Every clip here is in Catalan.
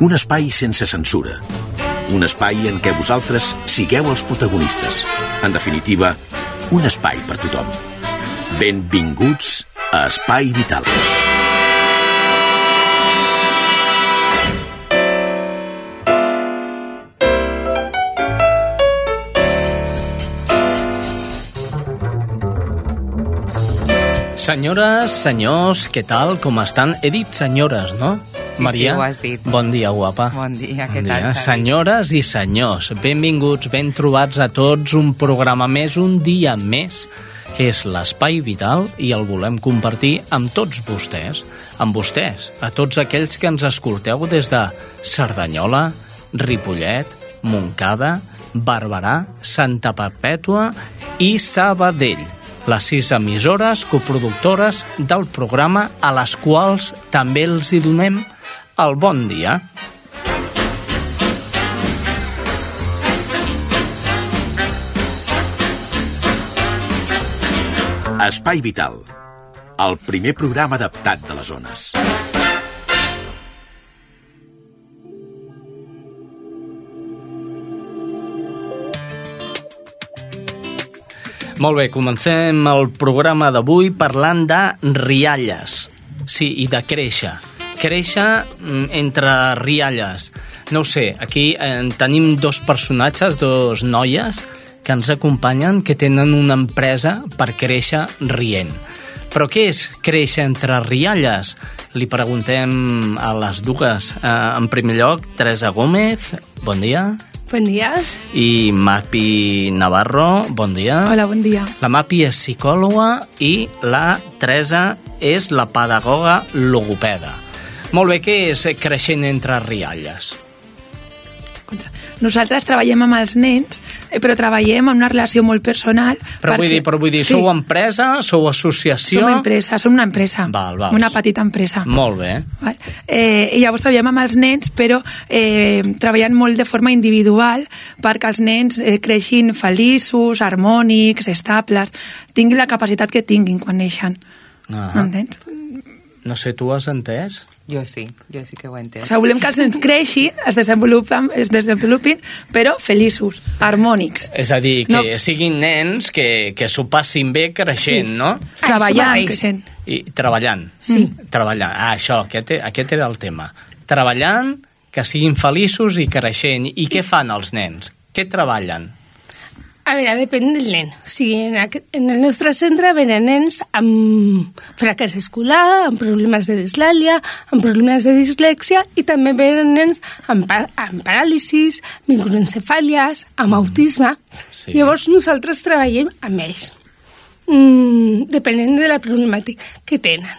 un espai sense censura. Un espai en què vosaltres sigueu els protagonistes. En definitiva, un espai per tothom. Benvinguts a Espai Vital. Senyores, senyors, què tal? Com estan? He dit senyores, no? Sí, Maria? sí, ho has dit. Bon dia, guapa. Bon dia, què Bon tal, dia. Xavi? Senyores i senyors, benvinguts, ben trobats a tots, un programa més, un dia més. És l'Espai Vital i el volem compartir amb tots vostès, amb vostès, a tots aquells que ens escolteu des de Cerdanyola, Ripollet, Montcada, Barberà, Santa Perpètua i Sabadell les sis emissores coproductores del programa a les quals també els hi donem el bon dia. Espai Vital, el primer programa adaptat de les zones. Molt bé, comencem el programa d'avui parlant de rialles. Sí, i de créixer. Créixer mm, entre rialles. No ho sé, aquí eh, tenim dos personatges, dos noies, que ens acompanyen, que tenen una empresa per créixer rient. Però què és créixer entre rialles? Li preguntem a les dues. Eh, en primer lloc, Teresa Gómez, bon dia. Bon dia. I Mapi Navarro, bon dia. Hola, bon dia. La Mapi és psicòloga i la Teresa és la pedagoga logopeda. Molt bé, què és creixent entre rialles? Nosaltres treballem amb els nens, eh, però treballem en una relació molt personal. Però vull dir, però vull dir, sou empresa, sou associació... Som empresa, som una empresa. Val, val. Una petita empresa. Molt bé. Val? Eh, I llavors treballem amb els nens, però eh, treballant molt de forma individual perquè els nens eh, creixin feliços, harmònics, estables, tinguin la capacitat que tinguin quan neixen. Ah. M'entens? No sé, tu has entès? Jo sí, jo sí que ho he O sigui, volem que els nens creixin, es desenvolupen, es desenvolupin, però feliços, harmònics. És a dir, que No. siguin nens que, que s'ho passin bé creixent, Sí. no? Treballant, creixent. I treballant. Sí. Treballant. Ah, això, aquest, aquest era el tema. Treballant, que siguin feliços i creixent. I què fan els nens? Què treballen? A veure, depèn del nen. O sigui, en, aquest, en el nostre centre venen nens amb fracàs escolar, amb problemes de dislàlia, amb problemes de dislèxia i també venen nens amb, pa amb paràlisis, microencefàlies, amb autisme. Sí. Llavors nosaltres treballem amb ells, mm, depenent de la problemàtica que tenen.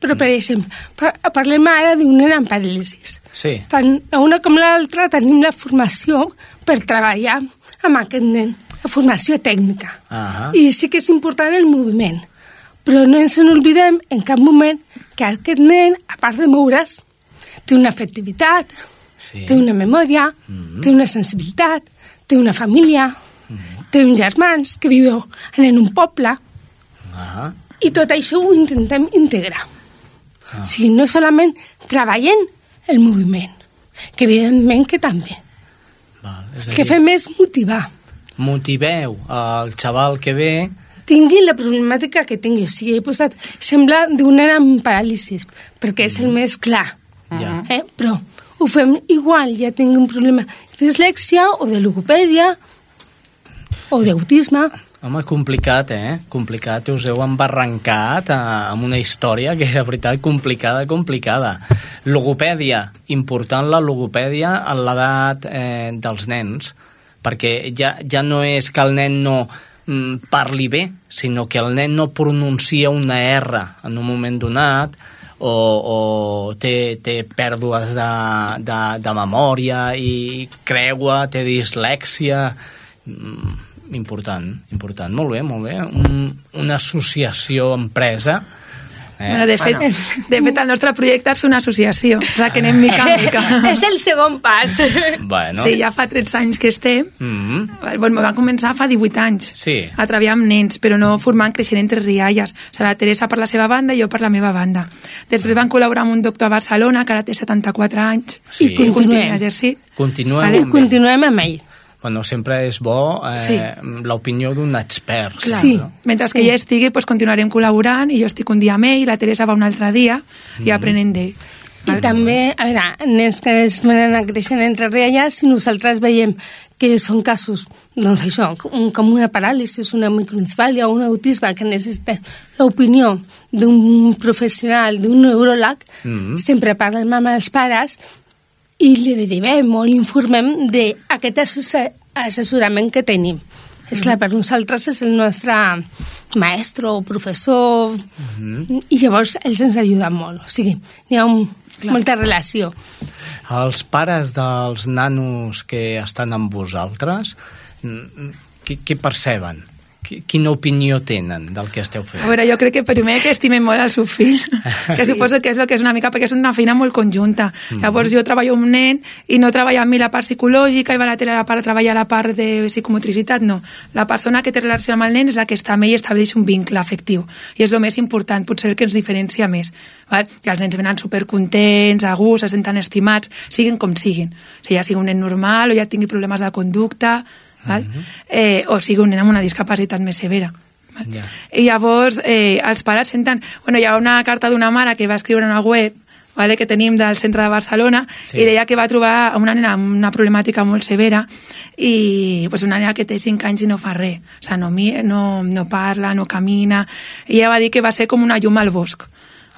Però, per exemple, par parlem ara d'un nen amb paràlisis. Sí. Tant una com l'altra tenim la formació per treballar amb aquest nen, la formació tècnica. Ahà. I sí que és important el moviment, però no ens n'oblidem en cap moment que aquest nen, a part de moure's, té una afectivitat, Sí. té una memòria, té una sensibilitat, té una família, té uns germans que viveu en un poble, Ah, i tot això ho intentem integrar. Ah. O sigui, no solament treballem el moviment, que evidentment que també. val. És El que dir, fem és motivar. Motiveu el xaval que ve Tingui la problemàtica que tingui. O sigui, he posat sembla d'un nen amb paràlisis, perquè és el més clar. Ja. Eh? Però ho fem igual, ja tingui un problema de dislèxia o de logopèdia o d'autisme. Home, complicat, eh? Complicat, us heu embarrancat eh, amb una història que, de veritat, complicada, complicada. Logopèdia, important la logopèdia a l'edat eh, dels nens, perquè ja, ja no és que el nen no mm, parli bé, sinó que el nen no pronuncia una R en un moment donat, o, o té, té pèrdues de, de, de memòria i creua, té dislèxia... Mm, important, important. Molt bé, molt bé. Un, una associació empresa Eh? Bueno, de, fet, bueno. de fet, el nostre projecte és fer una associació, o sigui que anem mica en mica. és el segon pas. Bueno. Sí, ja fa 13 anys que estem. Mm -hmm. bueno, vam començar fa 18 anys sí. a treballar amb nens, però no formant creixent entre rialles. O sigui, la Teresa per la seva banda i jo per la meva banda. Després vam col·laborar amb un doctor a Barcelona, que ara té 74 anys. Sí. I continuem. I Continuem, vale? continuem amb ell bueno, sempre és bo eh, sí. l'opinió d'un expert. Clar. Sí. No? Mentre sí. que ella estigui, pues, continuarem col·laborant i jo estic un dia amb ell, la Teresa va un altre dia mm. i aprenent d'ell. I també, a veure, nens que es venen a creixent entre rialles, si nosaltres veiem que són casos, doncs això, com una paràlisi, una microencefàlia o un autisme que necessita l'opinió d'un professional, d'un neuròleg, mm -hmm. sempre parlem amb els pares i li derivem o l'informem d'aquest assessorament que tenim. Mm. És clar, per nosaltres és el nostre maestro o professor mm -hmm. i llavors ells ens ajuden molt. O sigui, hi ha un, molta relació. Els pares dels nanos que estan amb vosaltres, què, què perceben? Quina opinió tenen del que esteu fent? A veure, jo crec que primer que estimen molt el seu fill, que sí. suposo que és el que és una mica, perquè és una feina molt conjunta. Mm -hmm. Llavors jo treballo amb un nen i no treballa amb mi la part psicològica i va la tele la part, treballar la part de psicomotricitat, no. La persona que té relació amb el nen és la que està amb ell i estableix un vincle afectiu. I és el més important, potser el que ens diferencia més. Val? I els nens venen supercontents, a gust, se senten estimats, siguin com siguin. O sigui, ja sigui un nen normal o ja tingui problemes de conducta, val? Uh -huh. eh, o sigui un nen amb una discapacitat més severa. Val? Yeah. I llavors eh, els pares senten... Bueno, hi ha una carta d'una mare que va escriure en una web vale, que tenim del centre de Barcelona sí. i deia que va trobar una nena amb una problemàtica molt severa i pues, una nena que té 5 anys i no fa res, o sigui, no, no, no parla, no camina, i ella va dir que va ser com una llum al bosc,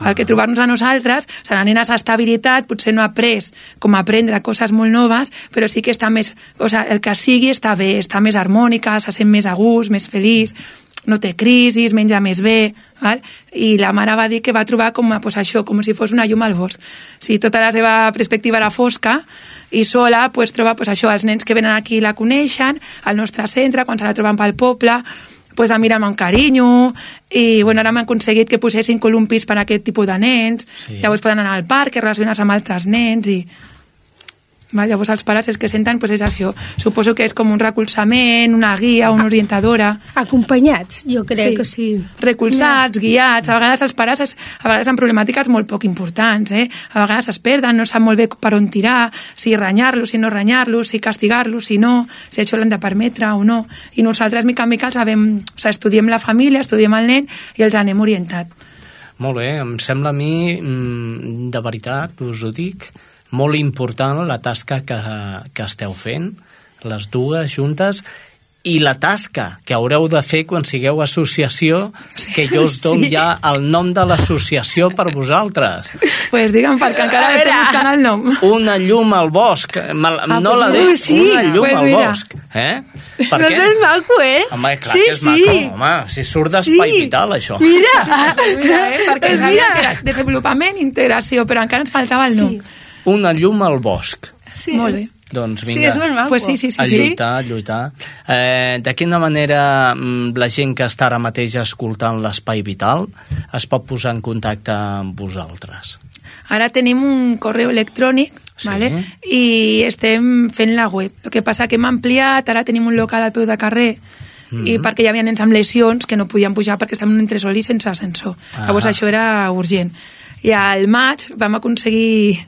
el que trobar-nos a nosaltres, la nena estabilitat, potser no ha après com aprendre coses molt noves, però sí que està més, o sigui, el que sigui està bé, està més harmònica, se sent més a gust, més feliç, no té crisis, menja més bé, val? i la mare va dir que va trobar com, pues, això, com si fos una llum al bosc. Si tota la seva perspectiva era fosca i sola, pues, troba pues, això, els nens que venen aquí la coneixen, al nostre centre, quan se la troben pel poble, pues, a mirar amb carinyo i bueno, ara hem aconseguit que posessin columpis per a aquest tipus de nens sí. llavors poden anar al parc i relacionar-se amb altres nens i Val? Llavors els pares els que senten pues, és això. Suposo que és com un recolzament, una guia, una orientadora. Acompanyats, jo crec sí. que sí. Recolzats, no. guiats. A vegades els pares es, a vegades amb problemàtiques molt poc importants. Eh? A vegades es perden, no sap molt bé per on tirar, si renyar-los, si no renyar-los, si castigar-los, si no, si això l'han de permetre o no. I nosaltres, mica en mica, els sabem, o sigui, estudiem la família, estudiem el nen i els anem orientat. Molt bé, em sembla a mi, mm, de veritat, us ho dic, molt important la tasca que, que esteu fent, les dues juntes, i la tasca que haureu de fer quan sigueu associació, que jo us dono sí. ja el nom de l'associació per vosaltres. Pues digue'm, perquè encara estem buscant el nom. Una llum al bosc. Mal, ah, no pues la dic, sí. una llum pues al mira. bosc. Eh? Per no què? és maco, eh? Home, clar sí, que és sí. maco. Home, si surt d'espai sí. vital, això. Mira! mira eh? Perquè pues mira. que era desenvolupament, integració, però encara ens faltava el nom. Sí una llum al bosc. Sí. Molt bé. Doncs vinga, sí, és maco. Pues sí, sí, sí, a lluitar, a lluitar. Eh, de quina manera mm, la gent que està ara mateix escoltant l'Espai Vital es pot posar en contacte amb vosaltres? Ara tenim un correu electrònic sí. vale? i estem fent la web. El que passa que hem ampliat, ara tenim un local al peu de carrer Mm -hmm. i perquè hi havia nens amb lesions que no podien pujar perquè estem en un entresol i sense ascensor. Ah. Llavors això era urgent i al maig vam aconseguir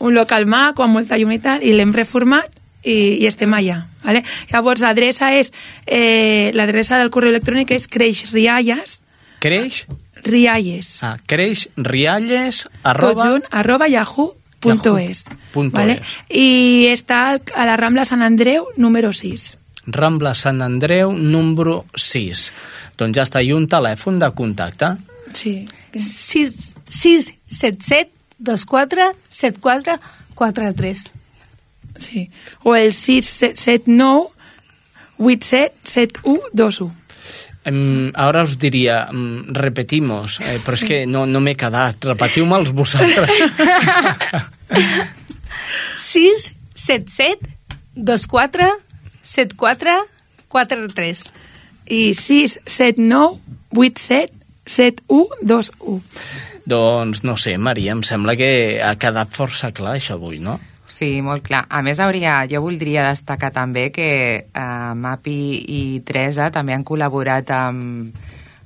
un local maco amb molta llum i tal, i l'hem reformat i, i estem allà. Vale? Llavors, l'adreça és... Eh, l'adreça del correu electrònic és creixrialles... Creix? Rialles. Ah, creix rialles arroba... Tot junt, arroba yahoo.es. Yahoo. Vale? I està a la Rambla Sant Andreu, número 6. Rambla Sant Andreu, número 6. Doncs ja està, i un telèfon de contacte? Sí. 6, 6 7 7 2 4 7 4 4 3. Sí. O el 6 7 9 8 7 7 1 2 1. Em, ara us diria, em, repetimos, eh, però és que no, no m'he quedat. Repetiu-me'ls vosaltres. 6, 7, 7, 2, 4, 7, 4, 4, 3. I 6, 7, 9, 8, 7, 7, 1, 2, 1. doncs, no sé, Maria, em sembla que ha quedat força clar això avui, no? Sí, molt clar. A més, hauria, jo voldria destacar també que eh, Mapi i Teresa també han col·laborat amb...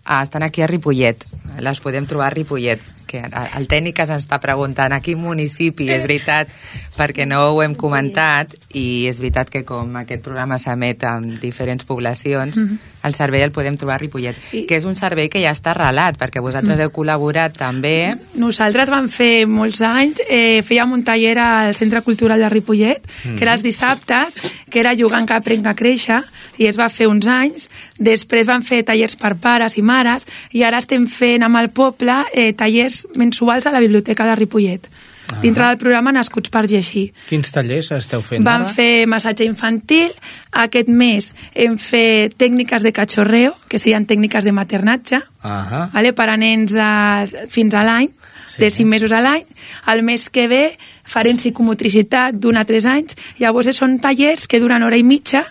Eh, estan aquí a Ripollet. Les podem trobar a Ripollet que el tècnic ens està preguntant a quin municipi, és veritat, perquè no ho hem comentat, i és veritat que com aquest programa s'emet en diferents poblacions, mm -hmm. El servei el podem trobar a Ripollet, I... que és un servei que ja està arrelat, perquè vosaltres mm heu col·laborat també. Nosaltres vam fer molts anys, eh, fèiem un taller al Centre Cultural de Ripollet, mm que era els dissabtes, que era jugant que aprenc a créixer, i es va fer uns anys, després van fer tallers per pares i mares, i ara estem fent amb el poble eh, tallers mensuals a la Biblioteca de Ripollet. Ah. dintre del programa Nascuts per llegir. Quins tallers esteu fent Vam ara? fer massatge infantil, aquest mes hem fet tècniques de cachorreo, que serien tècniques de maternatge, Ah vale? per a nens de, fins a l'any, Sí. sí. de 5 mesos a l'any. El mes que ve farem psicomotricitat d'un a 3 anys. Llavors són tallers que duren hora i mitja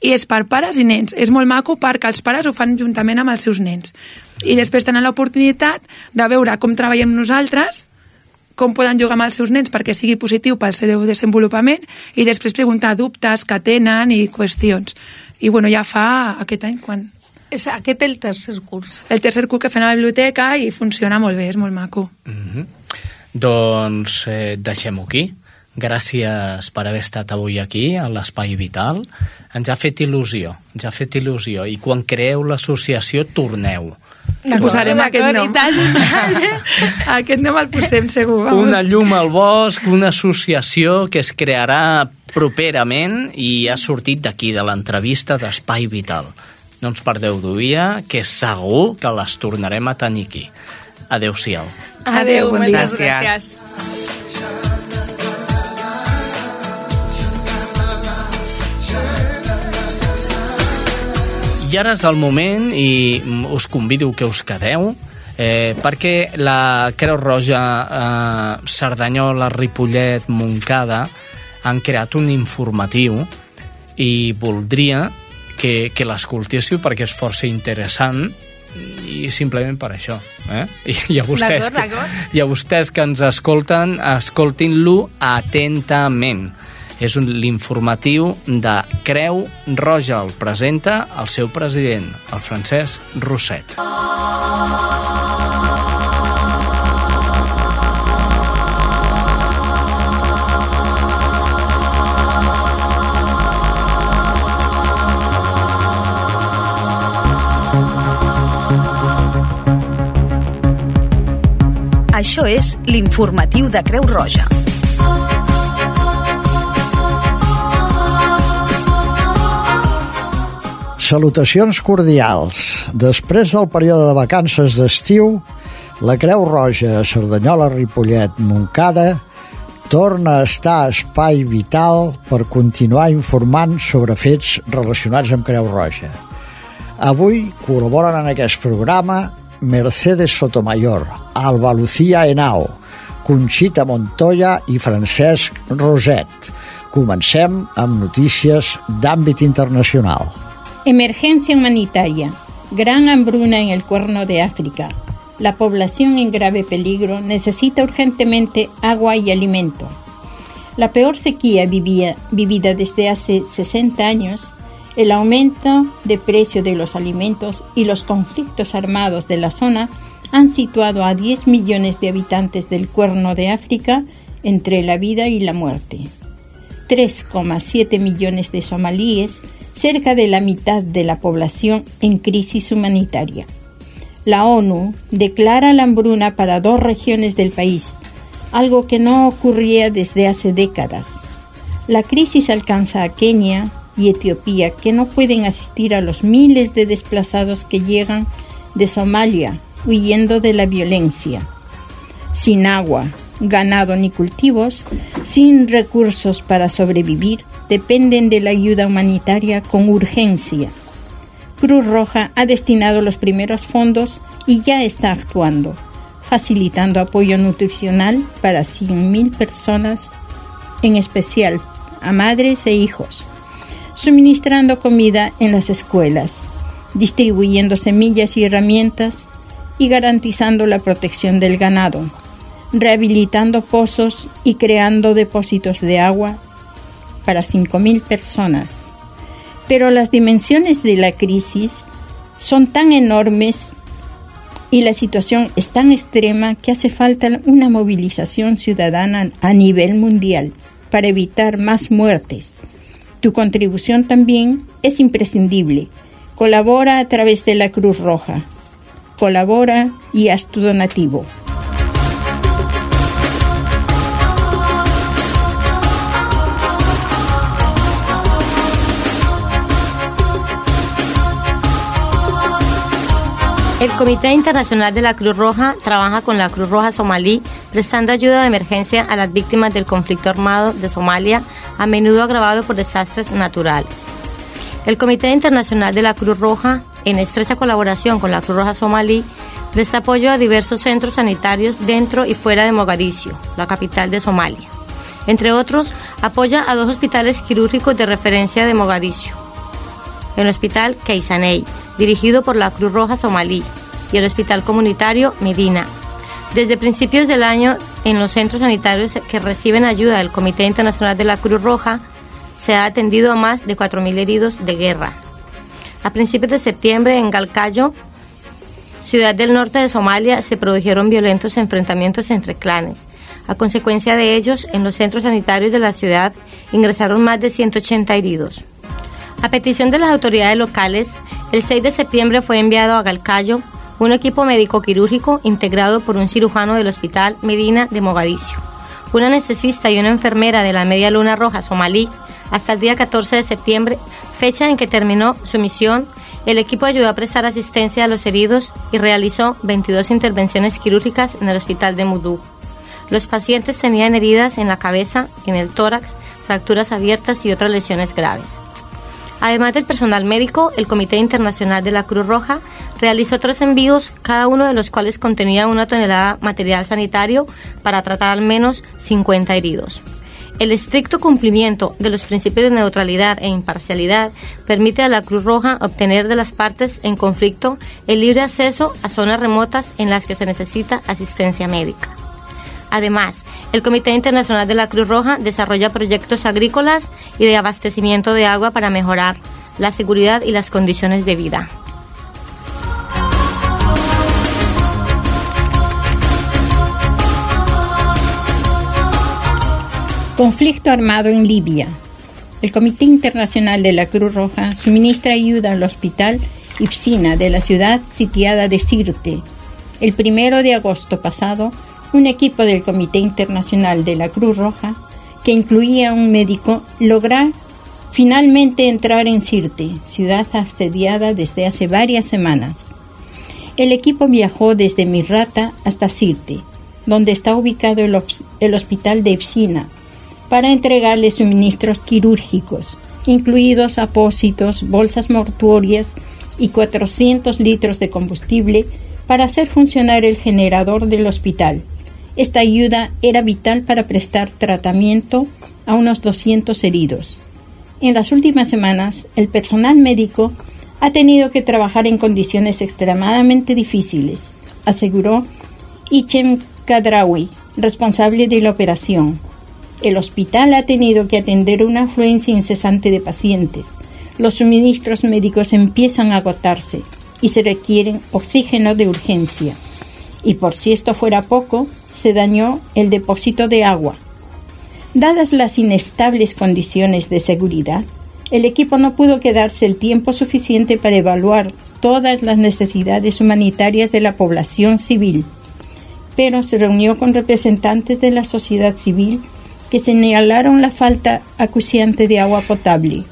i és per pares i nens. És molt maco perquè els pares ho fan juntament amb els seus nens. I després tenen l'oportunitat de veure com treballem nosaltres, com poden jugar amb els seus nens perquè sigui positiu pel seu desenvolupament i després preguntar dubtes que tenen i qüestions. I bueno, ja fa aquest any quan... És aquest el tercer curs. El tercer curs que fem a la biblioteca i funciona molt bé, és molt maco. Mm -hmm. Doncs eh, deixem-ho aquí. Gràcies per haver estat avui aquí, a l'Espai Vital. Ens ha fet il·lusió, ens ha fet il·lusió. I quan creeu l'associació, torneu. Li posarem aquest nom. i tant, i tant. aquest nom el posem segur. Vamos. Una llum al bosc, una associació que es crearà properament i ha sortit d'aquí, de l'entrevista d'Espai Vital. No ens perdeu d'oïa, que segur que les tornarem a tenir aquí. Adéu-siau. Adéu, bon dia. moltes Gràcies. gràcies. I ara és el moment i us convido que us quedeu eh, perquè la Creu Roja eh, Cerdanyola, Ripollet, Montcada han creat un informatiu i voldria que, que l'escoltéssiu perquè és força interessant i simplement per això. Eh? I a vostès, d'acord. i a vostès que ens escolten, escoltin-lo atentament. És l'informatiu de Creu Roja. El presenta el seu president, el Francesc Roset. Això és l'informatiu de Creu Roja. Salutacions cordials. Després del període de vacances d'estiu, la Creu Roja a Cerdanyola, Ripollet, Montcada torna a estar a espai vital per continuar informant sobre fets relacionats amb Creu Roja. Avui col·laboren en aquest programa Mercedes Sotomayor, Alba Lucía Henao, Conxita Montoya i Francesc Roset. Comencem amb notícies d'àmbit internacional. Emergencia humanitaria. Gran hambruna en el cuerno de África. La población en grave peligro necesita urgentemente agua y alimento. La peor sequía vivida desde hace 60 años, el aumento de precio de los alimentos y los conflictos armados de la zona han situado a 10 millones de habitantes del cuerno de África entre la vida y la muerte. 3,7 millones de somalíes, cerca de la mitad de la población en crisis humanitaria. La ONU declara la hambruna para dos regiones del país, algo que no ocurría desde hace décadas. La crisis alcanza a Kenia y Etiopía, que no pueden asistir a los miles de desplazados que llegan de Somalia, huyendo de la violencia sin agua, ganado ni cultivos, sin recursos para sobrevivir, dependen de la ayuda humanitaria con urgencia. Cruz Roja ha destinado los primeros fondos y ya está actuando, facilitando apoyo nutricional para 100.000 personas, en especial a madres e hijos, suministrando comida en las escuelas, distribuyendo semillas y herramientas y garantizando la protección del ganado, rehabilitando pozos y creando depósitos de agua para 5.000 personas. Pero las dimensiones de la crisis son tan enormes y la situación es tan extrema que hace falta una movilización ciudadana a nivel mundial para evitar más muertes. Tu contribución también es imprescindible. Colabora a través de la Cruz Roja. Colabora y haz tu donativo. El Comité Internacional de la Cruz Roja trabaja con la Cruz Roja somalí prestando ayuda de emergencia a las víctimas del conflicto armado de Somalia, a menudo agravado por desastres naturales. El Comité Internacional de la Cruz Roja, en estrecha colaboración con la Cruz Roja somalí, presta apoyo a diversos centros sanitarios dentro y fuera de Mogadiscio, la capital de Somalia. Entre otros, apoya a dos hospitales quirúrgicos de referencia de Mogadiscio. El Hospital Keisanei, dirigido por la Cruz Roja Somalí, y el Hospital Comunitario Medina. Desde principios del año, en los centros sanitarios que reciben ayuda del Comité Internacional de la Cruz Roja, se ha atendido a más de 4.000 heridos de guerra. A principios de septiembre, en Galcayo, ciudad del norte de Somalia, se produjeron violentos enfrentamientos entre clanes. A consecuencia de ellos, en los centros sanitarios de la ciudad ingresaron más de 180 heridos. A petición de las autoridades locales, el 6 de septiembre fue enviado a Galcayo un equipo médico quirúrgico integrado por un cirujano del Hospital Medina de Mogadiscio, una anestesista y una enfermera de la Media Luna Roja somalí. Hasta el día 14 de septiembre, fecha en que terminó su misión, el equipo ayudó a prestar asistencia a los heridos y realizó 22 intervenciones quirúrgicas en el Hospital de Mudú. Los pacientes tenían heridas en la cabeza, en el tórax, fracturas abiertas y otras lesiones graves. Además del personal médico, el Comité Internacional de la Cruz Roja realizó tres envíos, cada uno de los cuales contenía una tonelada material sanitario para tratar al menos 50 heridos. El estricto cumplimiento de los principios de neutralidad e imparcialidad permite a la Cruz Roja obtener de las partes en conflicto el libre acceso a zonas remotas en las que se necesita asistencia médica. Además, el Comité Internacional de la Cruz Roja desarrolla proyectos agrícolas y de abastecimiento de agua para mejorar la seguridad y las condiciones de vida. Conflicto armado en Libia. El Comité Internacional de la Cruz Roja suministra ayuda al hospital Ipsina de la ciudad sitiada de Sirte. El primero de agosto pasado, un equipo del Comité Internacional de la Cruz Roja, que incluía un médico, lograr finalmente entrar en Sirte, ciudad asediada desde hace varias semanas. El equipo viajó desde Mirrata hasta Sirte, donde está ubicado el, hospital de Epsina, para entregarle suministros quirúrgicos, incluidos apósitos, bolsas mortuorias y 400 litros de combustible para hacer funcionar el generador del hospital. Esta ayuda era vital para prestar tratamiento a unos 200 heridos. En las últimas semanas, el personal médico ha tenido que trabajar en condiciones extremadamente difíciles, aseguró Ichem Kadrawi, responsable de la operación. El hospital ha tenido que atender una afluencia incesante de pacientes. Los suministros médicos empiezan a agotarse y se requieren oxígeno de urgencia. Y por si esto fuera poco, se dañó el depósito de agua. Dadas las inestables condiciones de seguridad, el equipo no pudo quedarse el tiempo suficiente para evaluar todas las necesidades humanitarias de la población civil, pero se reunió con representantes de la sociedad civil que señalaron la falta acuciante de agua potable,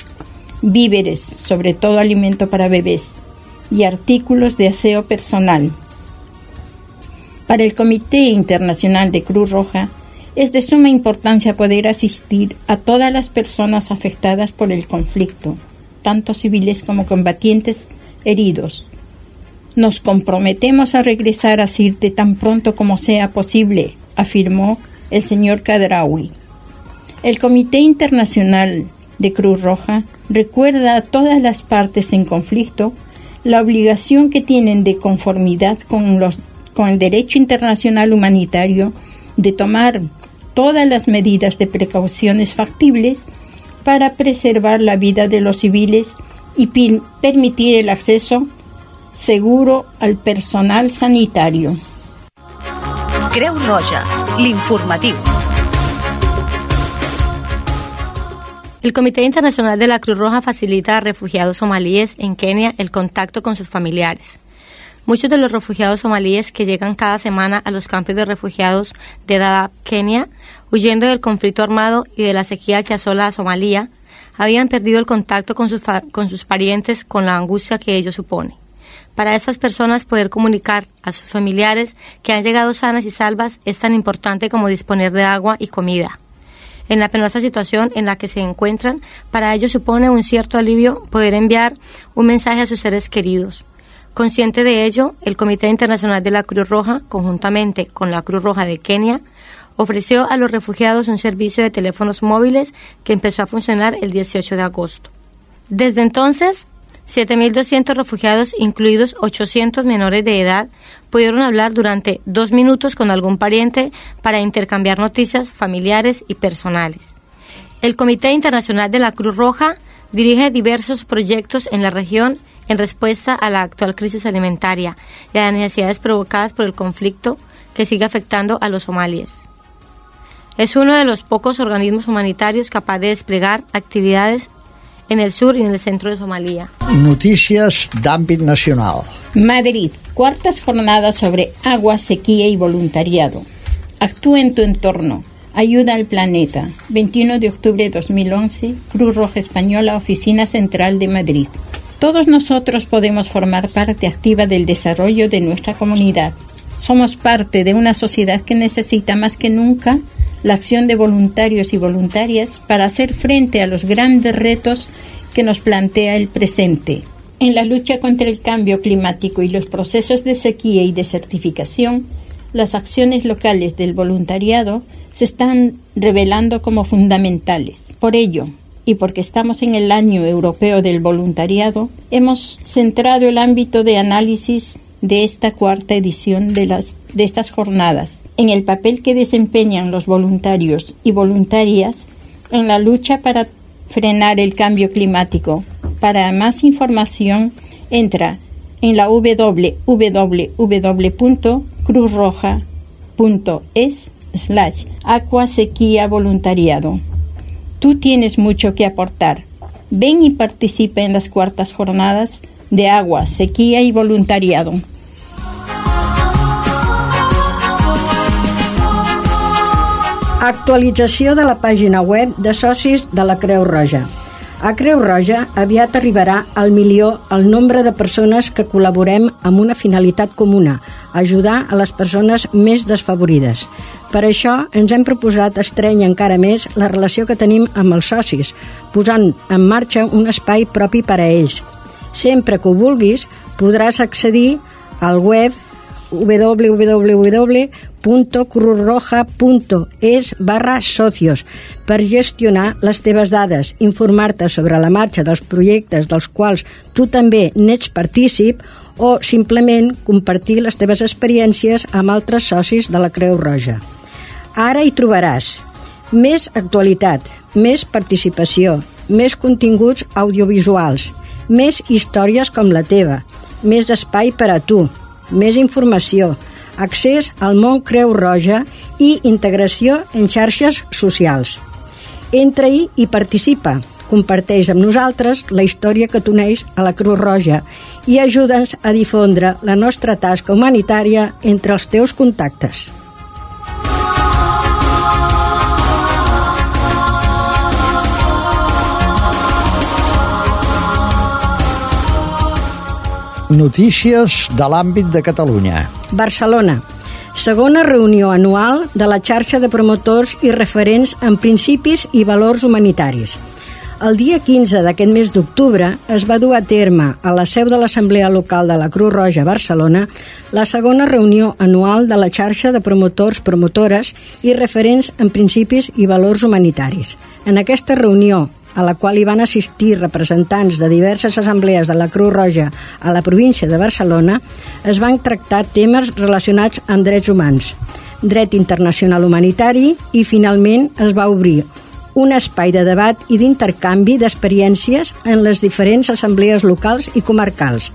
víveres, sobre todo alimento para bebés, y artículos de aseo personal. Para el Comité Internacional de Cruz Roja, es de suma importancia poder asistir a todas las personas afectadas por el conflicto, tanto civiles como combatientes, heridos. Nos comprometemos a regresar a Sirte tan pronto como sea posible, afirmó el señor Kadrawi. El Comité Internacional de Cruz Roja recuerda a todas las partes en conflicto la obligación que tienen de conformidad con, los, con el derecho internacional humanitario de tomar todas las medidas de precauciones factibles para preservar la vida de los civiles y permitir el acceso seguro al personal sanitario. Creu Roja, l'informatiu. El Comité Internacional de la Cruz Roja facilita a refugiados somalíes en Kenia el contacto con sus familiares. Muchos de los refugiados somalíes que llegan cada semana a los campos de refugiados de Dadaab, Kenia, huyendo del conflicto armado y de la sequía que asola a Somalia, habían perdido el contacto con sus, con sus parientes con la angustia que ello supone. Para esas personas poder comunicar a sus familiares que han llegado sanas y salvas es tan importante como disponer de agua y comida. En la penosa situación en la que se encuentran, para ellos supone un cierto alivio poder enviar un mensaje a sus seres queridos. Consciente de ello, el Comité Internacional de la Cruz Roja, conjuntamente con la Cruz Roja de Kenia, ofreció a los refugiados un servicio de teléfonos móviles que empezó a funcionar el 18 de agosto. Desde entonces, 7.200 refugiados, incluidos 800 menores de edad, pudieron hablar durante dos minutos con algún pariente para intercambiar noticias familiares y personales. El Comité Internacional de la Cruz Roja dirige diversos proyectos en la región en respuesta a la actual crisis alimentaria y a las necesidades provocadas por el conflicto que sigue afectando a los somalíes. Es uno de los pocos organismos humanitarios capaz de desplegar actividades en el sur y en el centro de Somalia. Noticias d'àmbit nacional. Madrid, cuartas jornadas sobre agua, sequía y voluntariado. Actúa en tu entorno. Ayuda al planeta. 21 de octubre de 2011, Cruz Roja Española, Oficina Central de Madrid. Todos nosotros podemos formar parte activa del desarrollo de nuestra comunidad. Somos parte de una sociedad que necesita más que nunca la acción de voluntarios y voluntarias para hacer frente a los grandes retos que nos plantea el presente. En la lucha contra el cambio climático y los procesos de sequía y desertificación, las acciones locales del voluntariado se están revelando como fundamentales. Por ello, y porque estamos en el año europeo del voluntariado, hemos centrado el ámbito de análisis de esta cuarta edición de, estas jornadas en el papel que desempeñan los voluntarios y voluntarias en la lucha para frenar el cambio climático. Para más información, entra en la www.cruzroja.es slash voluntariado. Tú tienes mucho que aportar. Ven y participa en las cuartas jornadas de agua, sequía y voluntariado. Actualització de la pàgina web de socis de la Creu Roja. A Creu Roja aviat arribarà al milió el nombre de persones que col·laborem amb una finalitat comuna, ajudar a les persones més desfavorides. Per això ens hem proposat estreny encara més la relació que tenim amb els socis, posant en marxa un espai propi per a ells. Sempre que ho vulguis, podràs accedir al web www.cruzroja.es barra socios per gestionar les teves dades, informar-te sobre la marxa dels projectes dels quals tu també n'ets partícip o simplement compartir les teves experiències amb altres socis de la Creu Roja. Ara hi trobaràs més actualitat, més participació, més continguts audiovisuals, més històries com la teva, més espai per a tu, més informació, accés al món Creu Roja i integració en xarxes socials. Entra-hi i participa. Comparteix amb nosaltres la història que t'uneix a la Creu Roja i ajuda'ns a difondre la nostra tasca humanitària entre els teus contactes. Notícies de l'àmbit de Catalunya. Barcelona. Segona reunió anual de la xarxa de promotors i referents en principis i valors humanitaris. El dia 15 d'aquest mes d'octubre es va dur a terme a la seu de l'Assemblea Local de la Creu Roja a Barcelona la segona reunió anual de la xarxa de promotors, promotores i referents en principis i valors humanitaris. En aquesta reunió, a la qual hi van assistir representants de diverses assemblees de la Creu Roja a la província de Barcelona, es van tractar temes relacionats amb drets humans, dret internacional humanitari i, finalment, es va obrir un espai de debat i d'intercanvi d'experiències en les diferents assemblees locals i comarcals.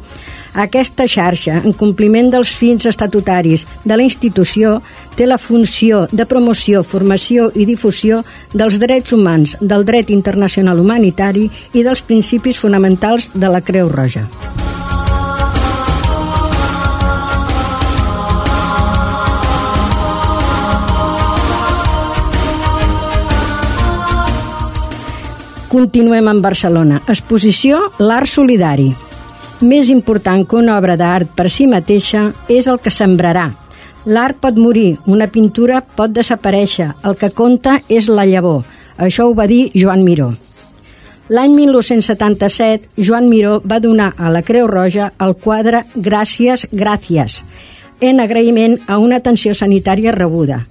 Aquesta xarxa, en compliment dels fins estatutaris de la institució, té la funció de promoció, formació i difusió dels drets humans, del dret internacional humanitari i dels principis fonamentals de la Creu Roja. Continuem amb Barcelona. Exposició L'Art Solidari. Més important que una obra d'art per si mateixa és el que sembrarà. L'art pot morir, una pintura pot desaparèixer, el que compta és la llavor. Això ho va dir Joan Miró. L'any 1977, Joan Miró va donar a la Creu Roja el quadre Gràcies, gràcies, en agraïment a una atenció sanitària rebuda.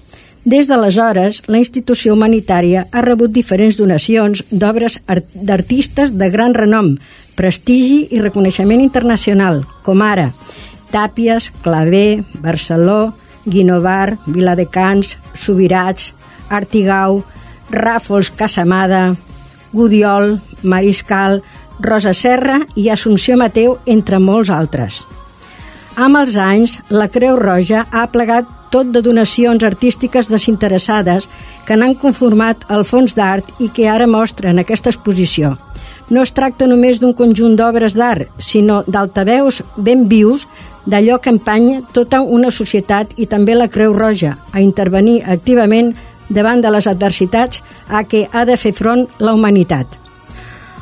Des d'aleshores, la institució humanitària ha rebut diferents donacions d'obres d'artistes de gran renom, prestigi i reconeixement internacional, com ara Tàpies, Clavé, Barceló, Guinovar, Viladecans, Subirats, Artigau, Ràfols Casamada, Gudiol, Mariscal, Rosa Serra i Assumpció Mateu, entre molts altres. Amb els anys, la Creu Roja ha plegat tot de donacions artístiques desinteressades que n'han conformat el fons d'art i que ara mostren aquesta exposició. No es tracta només d'un conjunt d'obres d'art, sinó d'altaveus ben vius d'allò que empanya tota una societat i també la Creu Roja a intervenir activament davant de les adversitats a què ha de fer front la humanitat.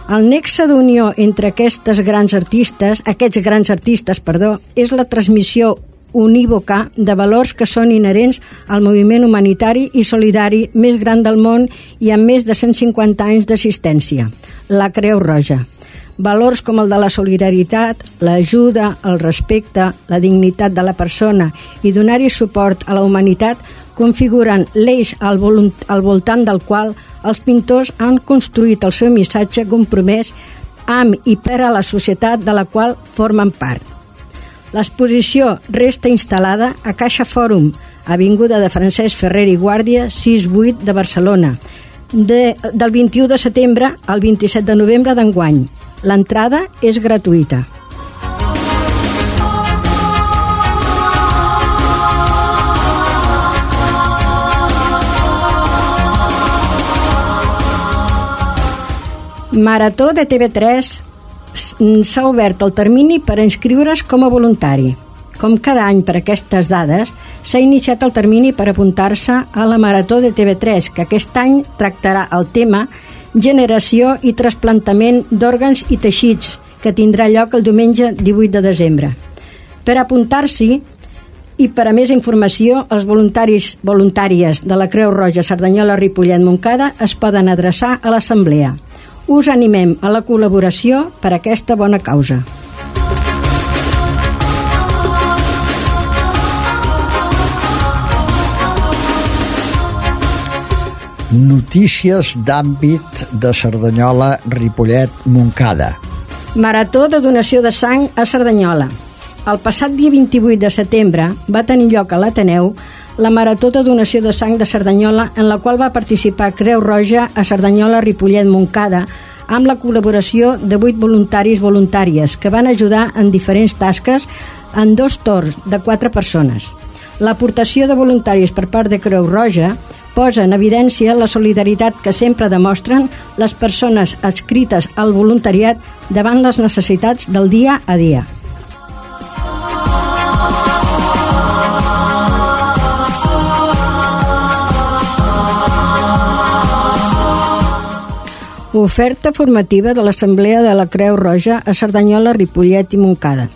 El nexe d'unió entre aquestes grans artistes, aquests grans artistes, perdó, és la transmissió unívoca de valors que són inherents al moviment humanitari i solidari més gran del món i amb més de 150 anys d'assistència, la Creu Roja. Valors com el de la solidaritat, l'ajuda, el respecte, la dignitat de la persona i donar-hi suport a la humanitat configuren l'eix al, al voltant del qual els pintors han construït el seu missatge compromès amb i per a la societat de la qual formen part. L'exposició resta instal·lada a Caixa Fòrum, Avinguda de Francesc Ferrer i Guàrdia, 6-8 de Barcelona, de, del 21 de setembre al 27 de novembre d'enguany. L'entrada és gratuïta. Marató de TV3 s'ha obert el termini per inscriure's com a voluntari. Com cada any per aquestes dades, s'ha iniciat el termini per apuntar-se a la Marató de TV3, que aquest any tractarà el tema Generació i trasplantament d'òrgans i teixits, que tindrà lloc el diumenge 18 de desembre. Per apuntar-s'hi i per a més informació, els voluntaris voluntàries de la Creu Roja Cerdanyola Ripollet Moncada es poden adreçar a l'Assemblea us animem a la col·laboració per a aquesta bona causa. Notícies d'àmbit de Cerdanyola, Ripollet, Moncada. Marató de donació de sang a Cerdanyola. El passat dia 28 de setembre va tenir lloc a l'Ateneu la Marató de Donació de Sang de Cerdanyola, en la qual va participar Creu Roja a Cerdanyola, Ripollet, Moncada, amb la col·laboració de vuit voluntaris voluntàries que van ajudar en diferents tasques en dos torns de quatre persones. L'aportació de voluntaris per part de Creu Roja posa en evidència la solidaritat que sempre demostren les persones adscrites al voluntariat davant les necessitats del dia a dia. Oferta formativa de l'Assemblea de la Creu Roja a Cerdanyola, Ripollet i Montcada.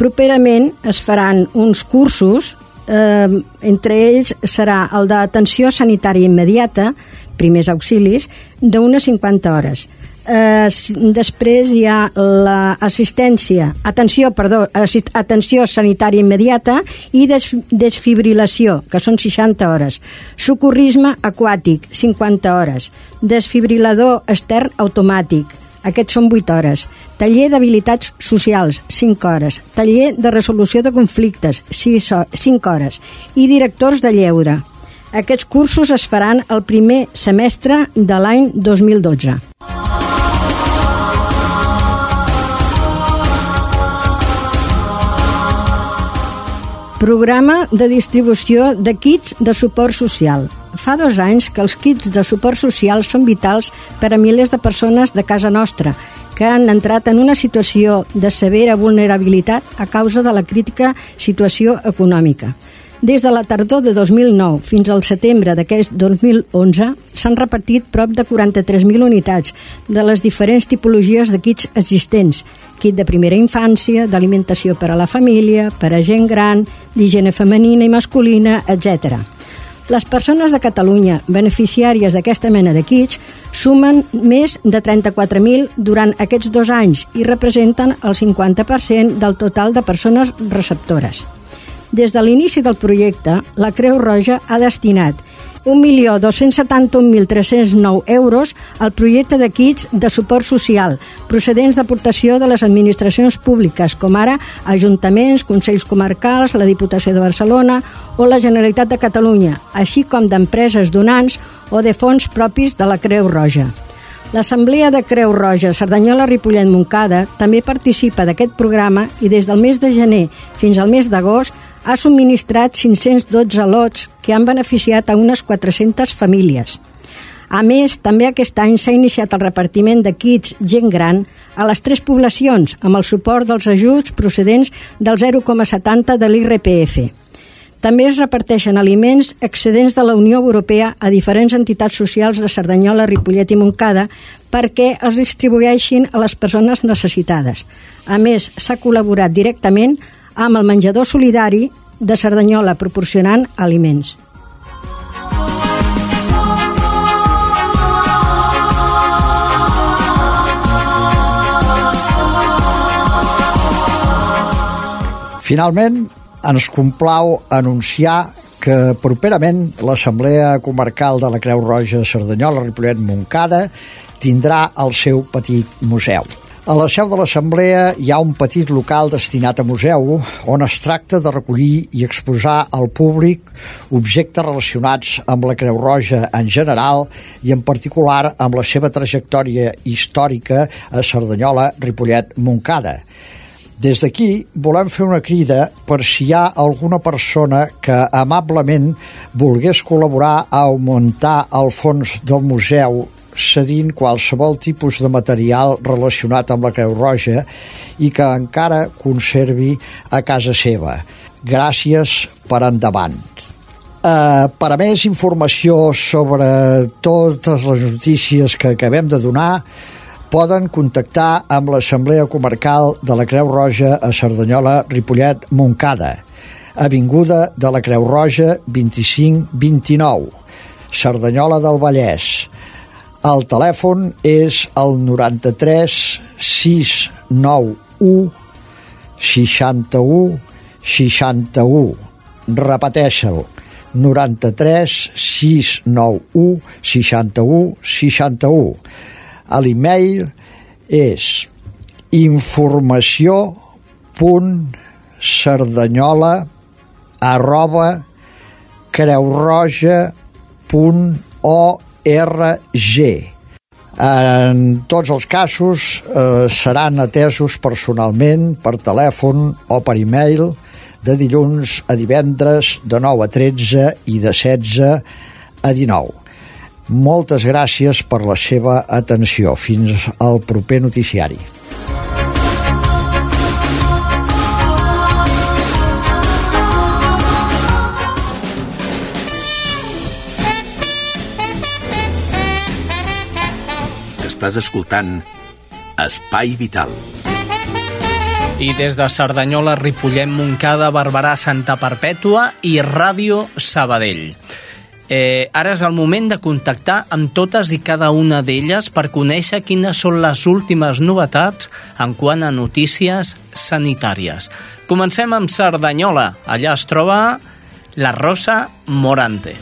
Properament es faran uns cursos, eh, entre ells serà el d'atenció sanitària immediata, primers auxilis, d'unes 50 hores. Eh, després hi ha l'assistència, atenció, perdó, assist, atenció sanitària immediata i des, desfibrilació, que són 60 hores. Socorrisme aquàtic, 50 hores. Desfibrilador extern automàtic, aquests són 8 hores. Taller d'habilitats socials, 5 hores. Taller de resolució de conflictes, 6, 5 hores. I directors de lleure. Aquests cursos es faran el primer semestre de l'any 2012. Programa de distribució de kits de suport social. Fa dos anys que els kits de suport social són vitals per a milers de persones de casa nostra que han entrat en una situació de severa vulnerabilitat a causa de la crítica situació econòmica. Des de la tardor de 2009 fins al setembre d'aquest 2011 s'han repartit prop de 43.000 unitats de les diferents tipologies de kits existents, kit de primera infància, d'alimentació per a la família, per a gent gran, d'higiene femenina i masculina, etc. Les persones de Catalunya beneficiàries d'aquesta mena de kits sumen més de 34.000 durant aquests dos anys i representen el 50% del total de persones receptores. Des de l'inici del projecte, la Creu Roja ha destinat 1.271.309 euros al projecte de kits de suport social procedents d'aportació de les administracions públiques, com ara ajuntaments, consells comarcals, la Diputació de Barcelona o la Generalitat de Catalunya, així com d'empreses donants o de fons propis de la Creu Roja. L'Assemblea de Creu Roja Cerdanyola Ripollet Moncada també participa d'aquest programa i des del mes de gener fins al mes d'agost ha subministrat 512 lots que han beneficiat a unes 400 famílies. A més, també aquest any s'ha iniciat el repartiment de kits gent gran a les tres poblacions amb el suport dels ajuts procedents del 0,70 de l'IRPF. També es reparteixen aliments excedents de la Unió Europea a diferents entitats socials de Cerdanyola, Ripollet i Montcada perquè els distribueixin a les persones necessitades. A més, s'ha col·laborat directament amb el menjador solidari de Cerdanyola proporcionant aliments. Finalment, ens complau anunciar que properament l'Assemblea Comarcal de la Creu Roja Cerdanyola Ripollet Moncada tindrà el seu petit museu. A la seu de l'Assemblea hi ha un petit local destinat a museu on es tracta de recollir i exposar al públic objectes relacionats amb la Creu Roja en general i en particular amb la seva trajectòria històrica a Cerdanyola, Ripollet, Moncada. Des d'aquí volem fer una crida per si hi ha alguna persona que amablement volgués col·laborar a augmentar el fons del museu cedint qualsevol tipus de material relacionat amb la Creu Roja i que encara conservi a casa seva. Gràcies per endavant. Uh, per a més informació sobre totes les notícies que acabem de donar, poden contactar amb l'Assemblea Comarcal de la Creu Roja a Cerdanyola, Ripollet, Moncada, Avinguda de la Creu Roja 2529, Cerdanyola del Vallès, el telèfon és el 93 691 61 61. Repeteixa'l. 93 691 61 61. A l'e-mail és informació.cerdanyola arroba creuroja.org RG. En tots els casos eh, seran atesos personalment per telèfon o per e-mail de dilluns a divendres de 9 a 13 i de 16 a 19. Moltes gràcies per la seva atenció. Fins al proper noticiari. Estàs escoltant Espai Vital. I des de Cerdanyola, Ripollet, Montcada, Barberà, Santa Perpètua i Ràdio Sabadell. Eh, ara és el moment de contactar amb totes i cada una d'elles per conèixer quines són les últimes novetats en quant a notícies sanitàries. Comencem amb Cerdanyola. Allà es troba la Rosa Morante.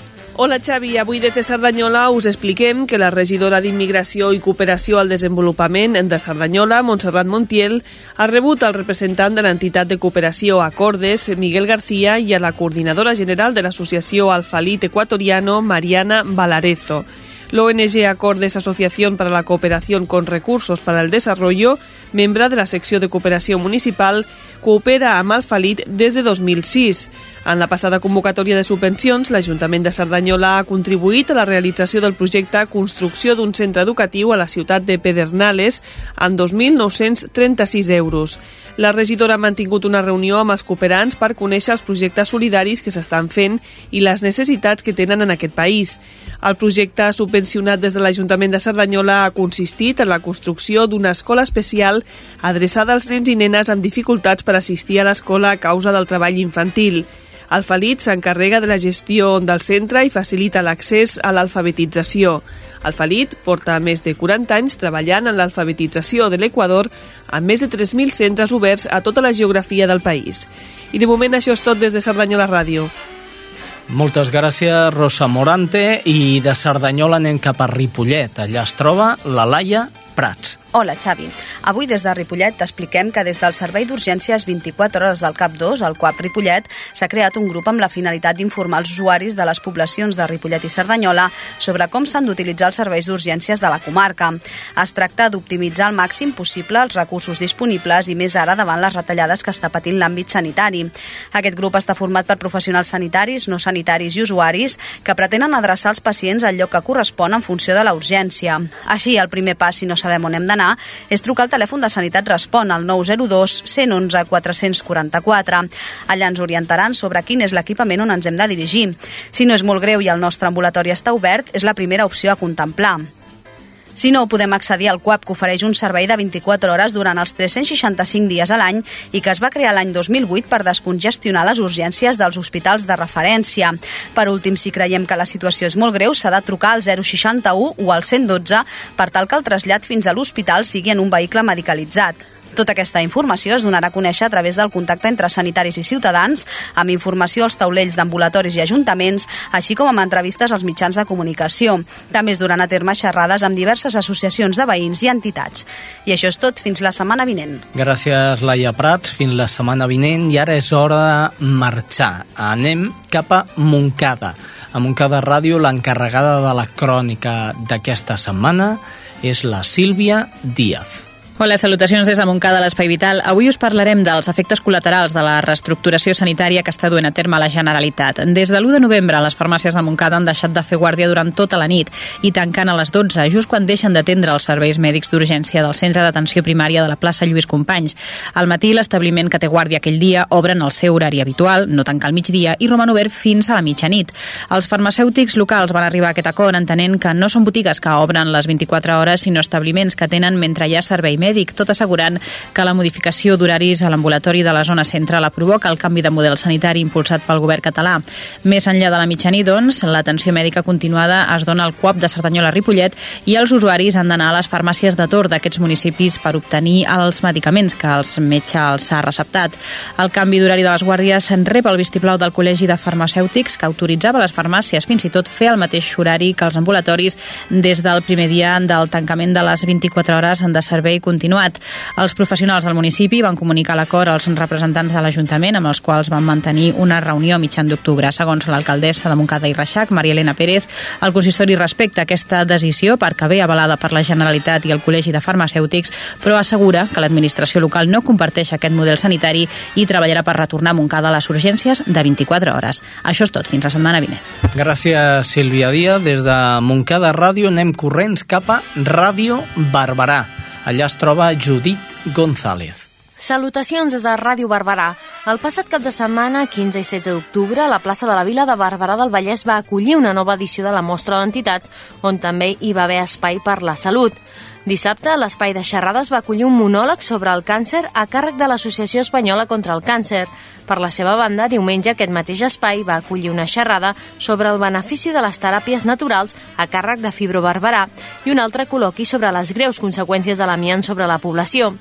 Hola Xavi, avui des de Cerdanyola us expliquem que la regidora d'Immigració i Cooperació al Desenvolupament de Cerdanyola, Montserrat Montiel, ha rebut al representant de l'entitat de cooperació Acordes, Miguel García, i a la coordinadora general de l'associació Alfalit Ecuatoriano, Mariana Valarezo. L'ONG Acordes Asociación para la Cooperación con Recursos para el Desarrollo, membre de la secció de cooperació municipal, coopera amb Alfalit des de 2006. En la passada convocatòria de subvencions, l'Ajuntament de Cerdanyola ha contribuït a la realització del projecte Construcció d'un centre educatiu a la ciutat de Pedernales amb 2.936 euros. La regidora ha mantingut una reunió amb els cooperants per conèixer els projectes solidaris que s'estan fent i les necessitats que tenen en aquest país. El projecte subvencionat des de l'Ajuntament de Cerdanyola ha consistit en la construcció d'una escola especial adreçada als nens i nenes amb dificultats per assistir a l'escola a causa del treball infantil. El Falit s'encarrega de la gestió del centre i facilita l'accés a l'alfabetització. El Falit porta més de 40 anys treballant en l'alfabetització de l'Equador amb més de 3.000 centres oberts a tota la geografia del país. I de moment això és tot des de Cerdanyola Ràdio. Moltes gràcies, Rosa Morante. I de Cerdanyola anem cap a Ripollet. Allà es troba la Laia Prats. Hola, Xavi. Avui des de Ripollet t'expliquem que des del Servei d'Urgències 24 hores del CAP 2, el CUAP Ripollet, s'ha creat un grup amb la finalitat d'informar els usuaris de les poblacions de Ripollet i Cerdanyola sobre com s'han d'utilitzar els serveis d'urgències de la comarca. Es tracta d'optimitzar al màxim possible els recursos disponibles i més ara davant les retallades que està patint l'àmbit sanitari. Aquest grup està format per professionals sanitaris, no sanitaris i usuaris que pretenen adreçar els pacients al lloc que correspon en funció de la urgència. Així, el primer pas, si no sabem on hem d'anar, és trucar al telèfon de Sanitat Respon al 902 111 444. Allà ens orientaran sobre quin és l'equipament on ens hem de dirigir. Si no és molt greu i el nostre ambulatori està obert, és la primera opció a contemplar. Si no, podem accedir al CUAP, que ofereix un servei de 24 hores durant els 365 dies a l'any i que es va crear l'any 2008 per descongestionar les urgències dels hospitals de referència. Per últim, si creiem que la situació és molt greu, s'ha de trucar al 061 o al 112 per tal que el trasllat fins a l'hospital sigui en un vehicle medicalitzat. Tota aquesta informació es donarà a conèixer a través del contacte entre sanitaris i ciutadans, amb informació als taulells d'ambulatoris i ajuntaments, així com amb entrevistes als mitjans de comunicació. També es duran a terme xerrades amb diverses associacions de veïns i entitats. I això és tot, fins la setmana vinent. Gràcies, Laia Prats, fins la setmana vinent i ara és hora de marxar. Anem cap a Montcada. A Montcada Ràdio, l'encarregada de la crònica d'aquesta setmana és la Sílvia Díaz. Hola, salutacions des de Montcada a l'Espai Vital. Avui us parlarem dels efectes col·laterals de la reestructuració sanitària que està duent a terme la Generalitat. Des de l'1 de novembre, les farmàcies de Montcada han deixat de fer guàrdia durant tota la nit i tancant a les 12, just quan deixen d'atendre els serveis mèdics d'urgència del Centre d'Atenció Primària de la plaça Lluís Companys. Al matí, l'establiment que té guàrdia aquell dia obren el seu horari habitual, no tancar al migdia, i roman obert fins a la mitjanit. Els farmacèutics locals van arribar a aquest acord entenent que no són botigues que obren les 24 hores, sinó establiments que tenen mentre hi ha servei mèdic mèdic, tot assegurant que la modificació d'horaris a l'ambulatori de la zona central la provoca el canvi de model sanitari impulsat pel govern català. Més enllà de la mitjanit, doncs, l'atenció mèdica continuada es dona al CUAP de Cerdanyola-Ripollet i els usuaris han d'anar a les farmàcies de Tor d'aquests municipis per obtenir els medicaments que els metge els ha receptat. El canvi d'horari de les guàrdies rep el vistiplau del Col·legi de Farmacèutics que autoritzava les farmàcies fins i tot fer el mateix horari que els ambulatoris des del primer dia del tancament de les 24 hores de servei continuat. Els professionals del municipi van comunicar l'acord als representants de l'Ajuntament amb els quals van mantenir una reunió a mitjan d'octubre. Segons l'alcaldessa de Montcada i Reixac, Maria Elena Pérez, el consistori respecta aquesta decisió perquè ve avalada per la Generalitat i el Col·legi de Farmacèutics, però assegura que l'administració local no comparteix aquest model sanitari i treballarà per retornar a Montcada a les urgències de 24 hores. Això és tot. Fins la setmana vinent. Gràcies, Sílvia Díaz. Des de Montcada Ràdio anem corrents cap a Ràdio Barberà. Allà es troba Judit González. Salutacions des de Ràdio Barberà. El passat cap de setmana, 15 i 16 d'octubre, la plaça de la Vila de Barberà del Vallès va acollir una nova edició de la Mostra d'Entitats, on també hi va haver espai per la salut. Dissabte, l'espai de xerrades va acollir un monòleg sobre el càncer a càrrec de l'Associació Espanyola contra el Càncer. Per la seva banda, diumenge aquest mateix espai va acollir una xerrada sobre el benefici de les teràpies naturals a càrrec de Fibro Barberà i un altre col·loqui sobre les greus conseqüències de l'amiant sobre la població.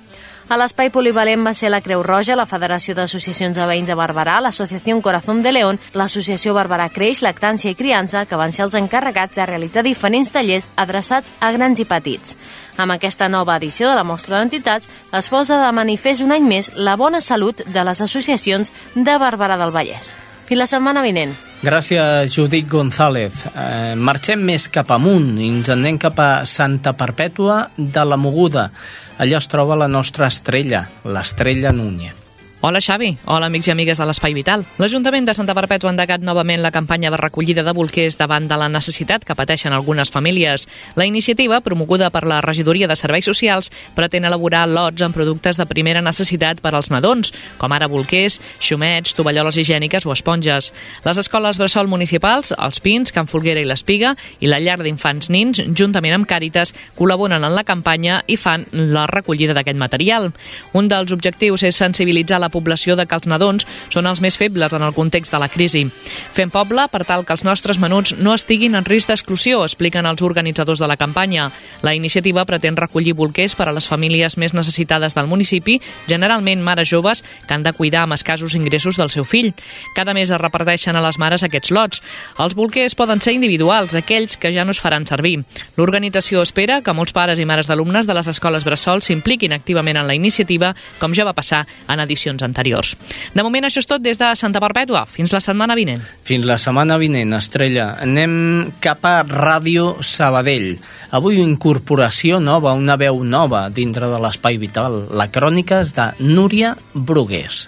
A l'espai polivalent va ser la Creu Roja, la Federació d'Associacions de Veïns de Barberà, l'Associació Corazón de León, l'Associació Barberà Creix, Lactància i Criança, que van ser els encarregats de realitzar diferents tallers adreçats a grans i petits. Amb aquesta nova edició de la mostra d'entitats es posa de manifest un any més la bona salut de les associacions de Barberà del Vallès. Fins la setmana vinent. Gràcies, Judit González. Eh, marxem més cap amunt i ens anem cap a Santa Perpètua de la Moguda. Allà es troba la nostra estrella, l'estrella Núñez. Hola Xavi, hola amics i amigues de l'Espai Vital. L'Ajuntament de Santa Perpètua ha endegat novament la campanya de recollida de bolquers davant de la necessitat que pateixen algunes famílies. La iniciativa, promoguda per la Regidoria de Serveis Socials, pretén elaborar lots amb productes de primera necessitat per als nadons, com ara bolquers, xumets, tovalloles higièniques o esponges. Les escoles bressol municipals, els Pins, Can Folguera i l'Espiga, i la llar d'infants nins, juntament amb Càritas, col·laboren en la campanya i fan la recollida d'aquest material. Un dels objectius és sensibilitzar la població de que els nadons són els més febles en el context de la crisi. Fem poble per tal que els nostres menuts no estiguin en risc d'exclusió, expliquen els organitzadors de la campanya. La iniciativa pretén recollir bolquers per a les famílies més necessitades del municipi, generalment mares joves que han de cuidar amb escassos ingressos del seu fill. Cada mes es reparteixen a les mares aquests lots. Els bolquers poden ser individuals, aquells que ja no es faran servir. L'organització espera que molts pares i mares d'alumnes de les escoles Bressol s'impliquin activament en la iniciativa, com ja va passar en edicions edicions anteriors. De moment això és tot des de Santa Perpètua. Fins la setmana vinent. Fins la setmana vinent, Estrella. Anem cap a Ràdio Sabadell. Avui incorporació nova, una veu nova dintre de l'Espai Vital. La crònica és de Núria Brugués.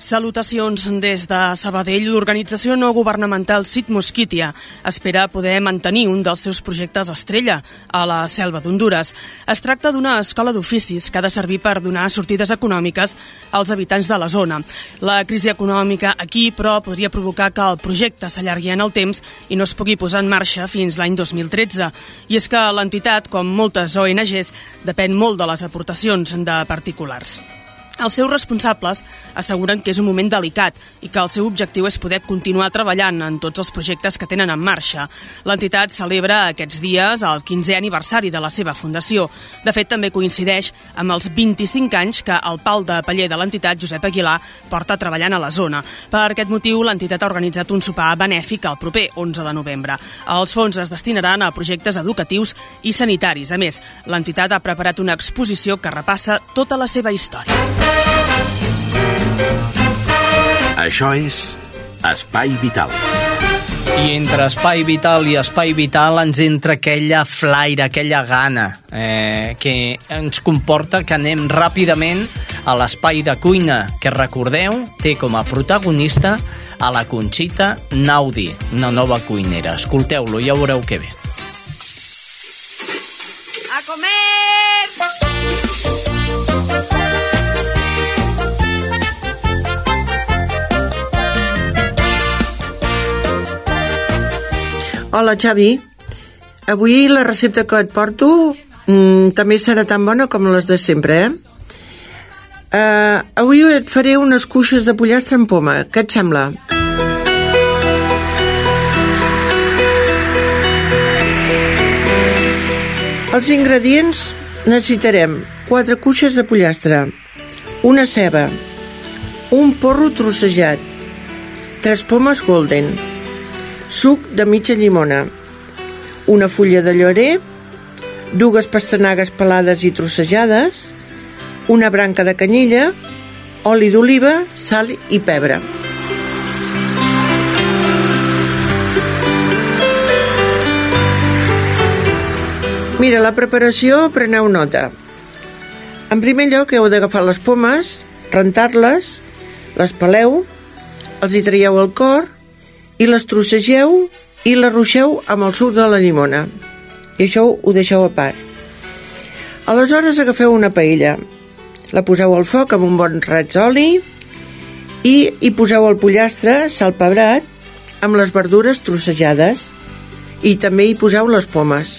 Salutacions des de Sabadell. L'organització no governamental Cit Mosquitia espera poder mantenir un dels seus projectes estrella a la selva d'Honduras. Es tracta d'una escola d'oficis que ha de servir per donar sortides econòmiques als habitants de la zona. La crisi econòmica aquí, però, podria provocar que el projecte s'allargui en el temps i no es pugui posar en marxa fins l'any 2013. I és que l'entitat, com moltes ONGs, depèn molt de les aportacions de particulars. Els seus responsables asseguren que és un moment delicat i que el seu objectiu és poder continuar treballant en tots els projectes que tenen en marxa. L'entitat celebra aquests dies el 15è aniversari de la seva fundació. De fet, també coincideix amb els 25 anys que el pal de paller de l'entitat, Josep Aguilar, porta treballant a la zona. Per aquest motiu, l'entitat ha organitzat un sopar benèfic el proper 11 de novembre. Els fons es destinaran a projectes educatius i sanitaris. A més, l'entitat ha preparat una exposició que repassa tota la seva història. Això és Espai Vital. I entre espai vital i espai vital ens entra aquella flaire, aquella gana, eh, que ens comporta que anem ràpidament a l'espai de cuina, que recordeu, té com a protagonista a la Conxita Naudi, una nova cuinera. Escolteu-lo, ja veureu què bé. Hola, Xavi. Avui la recepta que et porto mm, també serà tan bona com les de sempre, eh? Uh, avui et faré unes cuixes de pollastre amb poma. Què et sembla? Els ingredients necessitarem 4 cuixes de pollastre, una ceba, un porro trossejat, 3 pomes golden, suc de mitja llimona, una fulla de llorer, dues pastanagues pelades i trossejades, una branca de canyella, oli d'oliva, sal i pebre. Mira, la preparació, preneu nota. En primer lloc heu d'agafar les pomes, rentar-les, les peleu, els hi traieu el cor i les trossegeu i les ruixeu amb el suc de la llimona. I això ho deixeu a part. Aleshores agafeu una paella, la poseu al foc amb un bon raig d'oli i hi poseu el pollastre salpebrat amb les verdures trossejades i també hi poseu les pomes.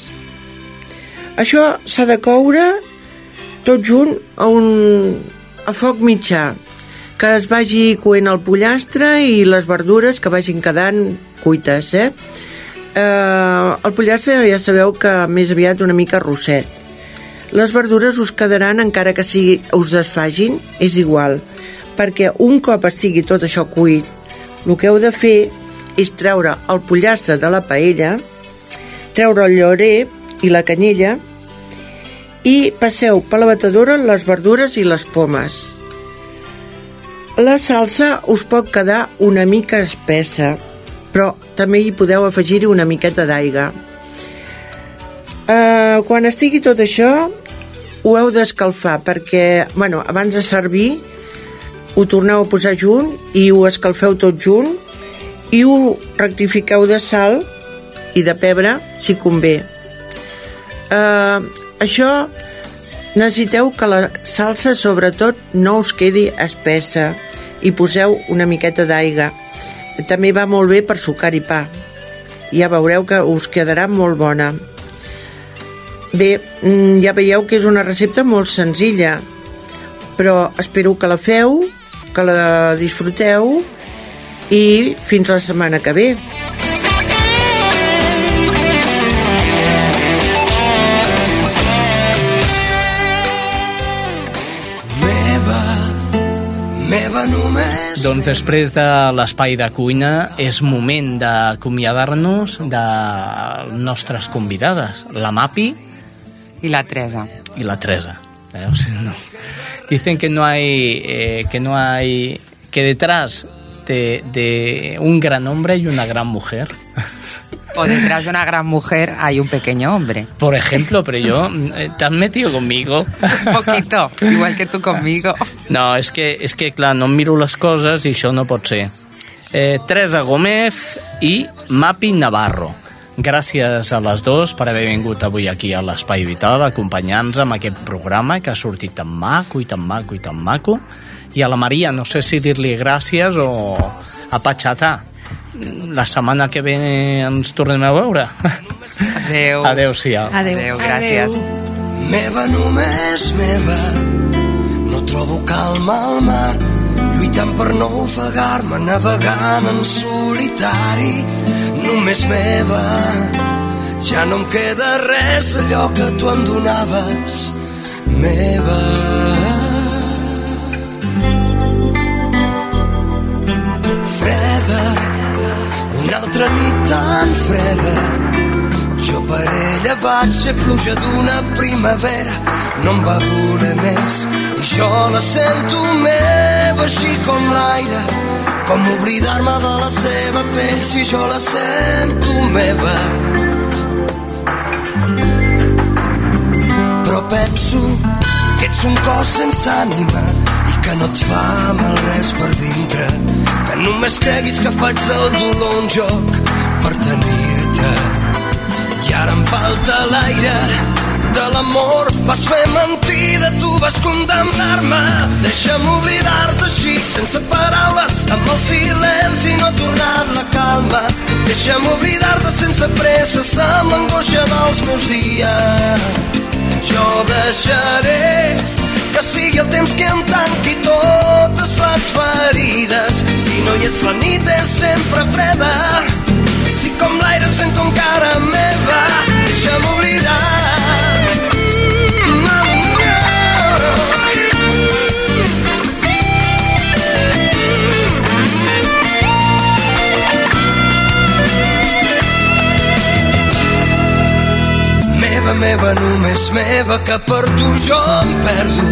Això s'ha de coure tot junt a, un, a foc mitjà, que es vagi coent el pollastre i les verdures que vagin quedant cuites, eh? eh el pollastre ja sabeu que més aviat una mica rosset. Les verdures us quedaran encara que sigui, us desfagin, és igual, perquè un cop estigui tot això cuit, el que heu de fer és treure el pollastre de la paella, treure el llorer i la canyella i passeu per la batedora les verdures i les pomes. La salsa us pot quedar una mica espessa, però també hi podeu afegir-hi una miqueta d'aigua. Uh, quan estigui tot això, ho heu d'escalfar perquè, bueno, abans de servir, ho torneu a posar junt i ho escalfeu tot junt i ho rectifiqueu de sal i de pebre si convé. Uh, això necessiteu que la salsa sobretot no us quedi espessa i poseu una miqueta d'aigua. També va molt bé per sucar i pa. Ja veureu que us quedarà molt bona. Bé, mm, ja veieu que és una recepta molt senzilla, però espero que la feu, que la disfruteu i fins la setmana que ve. Meva només... Doncs després de l'espai de cuina és moment d'acomiadar-nos de nostres convidades, la Mapi i la Teresa. I la Teresa. Eh? O sigui, no. Dicen que no hay eh, que no hay que detrás de, de un gran hombre y una gran mujer. O detrás de una gran mujer hay un pequeño hombre. Por ejemplo, pero yo, eh, ¿te has metido conmigo? Un poquito, igual que tú conmigo. No, és que, és que clar, no em miro les coses i això no pot ser. Eh, Teresa Gómez i Mapi Navarro. Gràcies a les dos per haver vingut avui aquí a l'Espai Vital, acompanyant-nos amb aquest programa que ha sortit tan maco i tan maco i tan maco. I a la Maria, no sé si dir-li gràcies o a Patxata la setmana que ve ens tornem a veure. Adeu. Adéu-siau. Adéu. Adéu, gràcies. Meva, només meva, no trobo calma al mar, lluitant per no ofegar-me, navegant en solitari, només meva. Ja no em queda res d'allò que tu em donaves, meva. Freda, una altra nit tan freda jo per ella vaig ser pluja d'una primavera. No em va voler més i jo la sento meva així com l'aire com oblidar-me de la seva pell si jo la sento meva. Però penso que ets un cos sense ànima que no et fa mal res per dintre que només creguis que faig del dolor un joc per tenir-te. I ara em falta l'aire de l'amor vas fer mentida, tu vas condemnar-me. Deixa'm oblidar-te així, sense paraules, amb el silenci no tornar la calma. Deixa'm oblidar-te sense pressa, amb l'angoixa dels meus dies. Jo deixaré que sigui el temps que em tanqui totes les ferides. Si no hi ets, la nit és sempre freda. Si com l'aire em sento encara meva, deixa'm oblidar. Meva, meva, només meva, que per tu jo em perdo.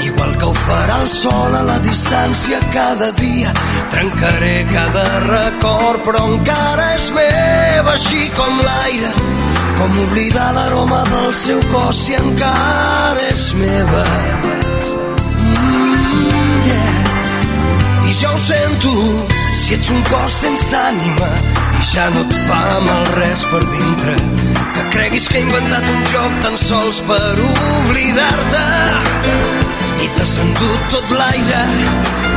Igual que ho farà el sol a la distància cada dia, trencaré cada record, però encara és meva, així com l'aire. Com oblidar l'aroma del seu cos si encara és meva. Mm, yeah. I jo ho sento, si ets un cos sense ànima i ja no et fa mal res per dintre, que creguis que he inventat un joc tan sols per oblidar-te i t'has endut tot l'aire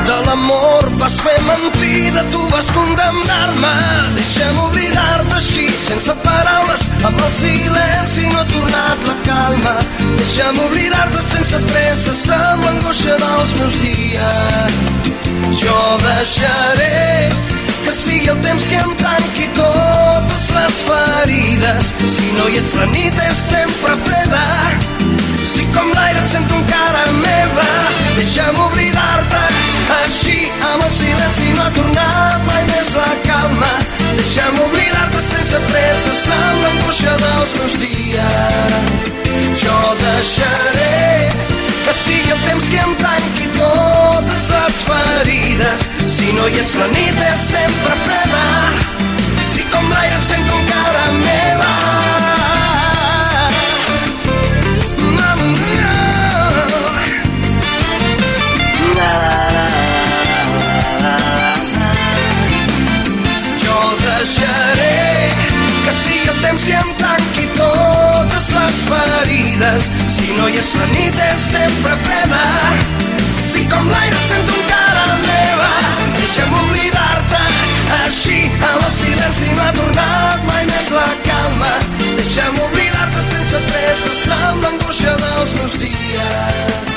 de l'amor vas fer mentida tu vas condemnar-me deixa'm oblidar-te així sense paraules amb el silenci no ha tornat la calma. Deixa'm oblidar-te sense pressa, amb l'angoixa dels meus dies. Jo deixaré que sigui el temps que em tanqui totes les ferides. Si no hi ets la nit és sempre freda. Si com l'aire et sento encara meva, deixa'm oblidar-te. Així amb el silenci no ha tornat mai més la calma. Deixa'm oblidar-te sense pressa, amb l'angoixa dels meus dies. Jo deixaré que sigui el temps que em tanqui totes les ferides. Si no hi ets la nit és sempre freda, si com l'aire et sento encara meva. Jo que sigui que em les ferides. Si no hi és la nit és sempre freda. Si com l'aire et sento encara meva, deixa'm oblidar-te. Així amb el silenci m'ha tornat mai més la calma. Deixa'm oblidar-te sense pressa amb l'angoixa dels meus dies.